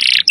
you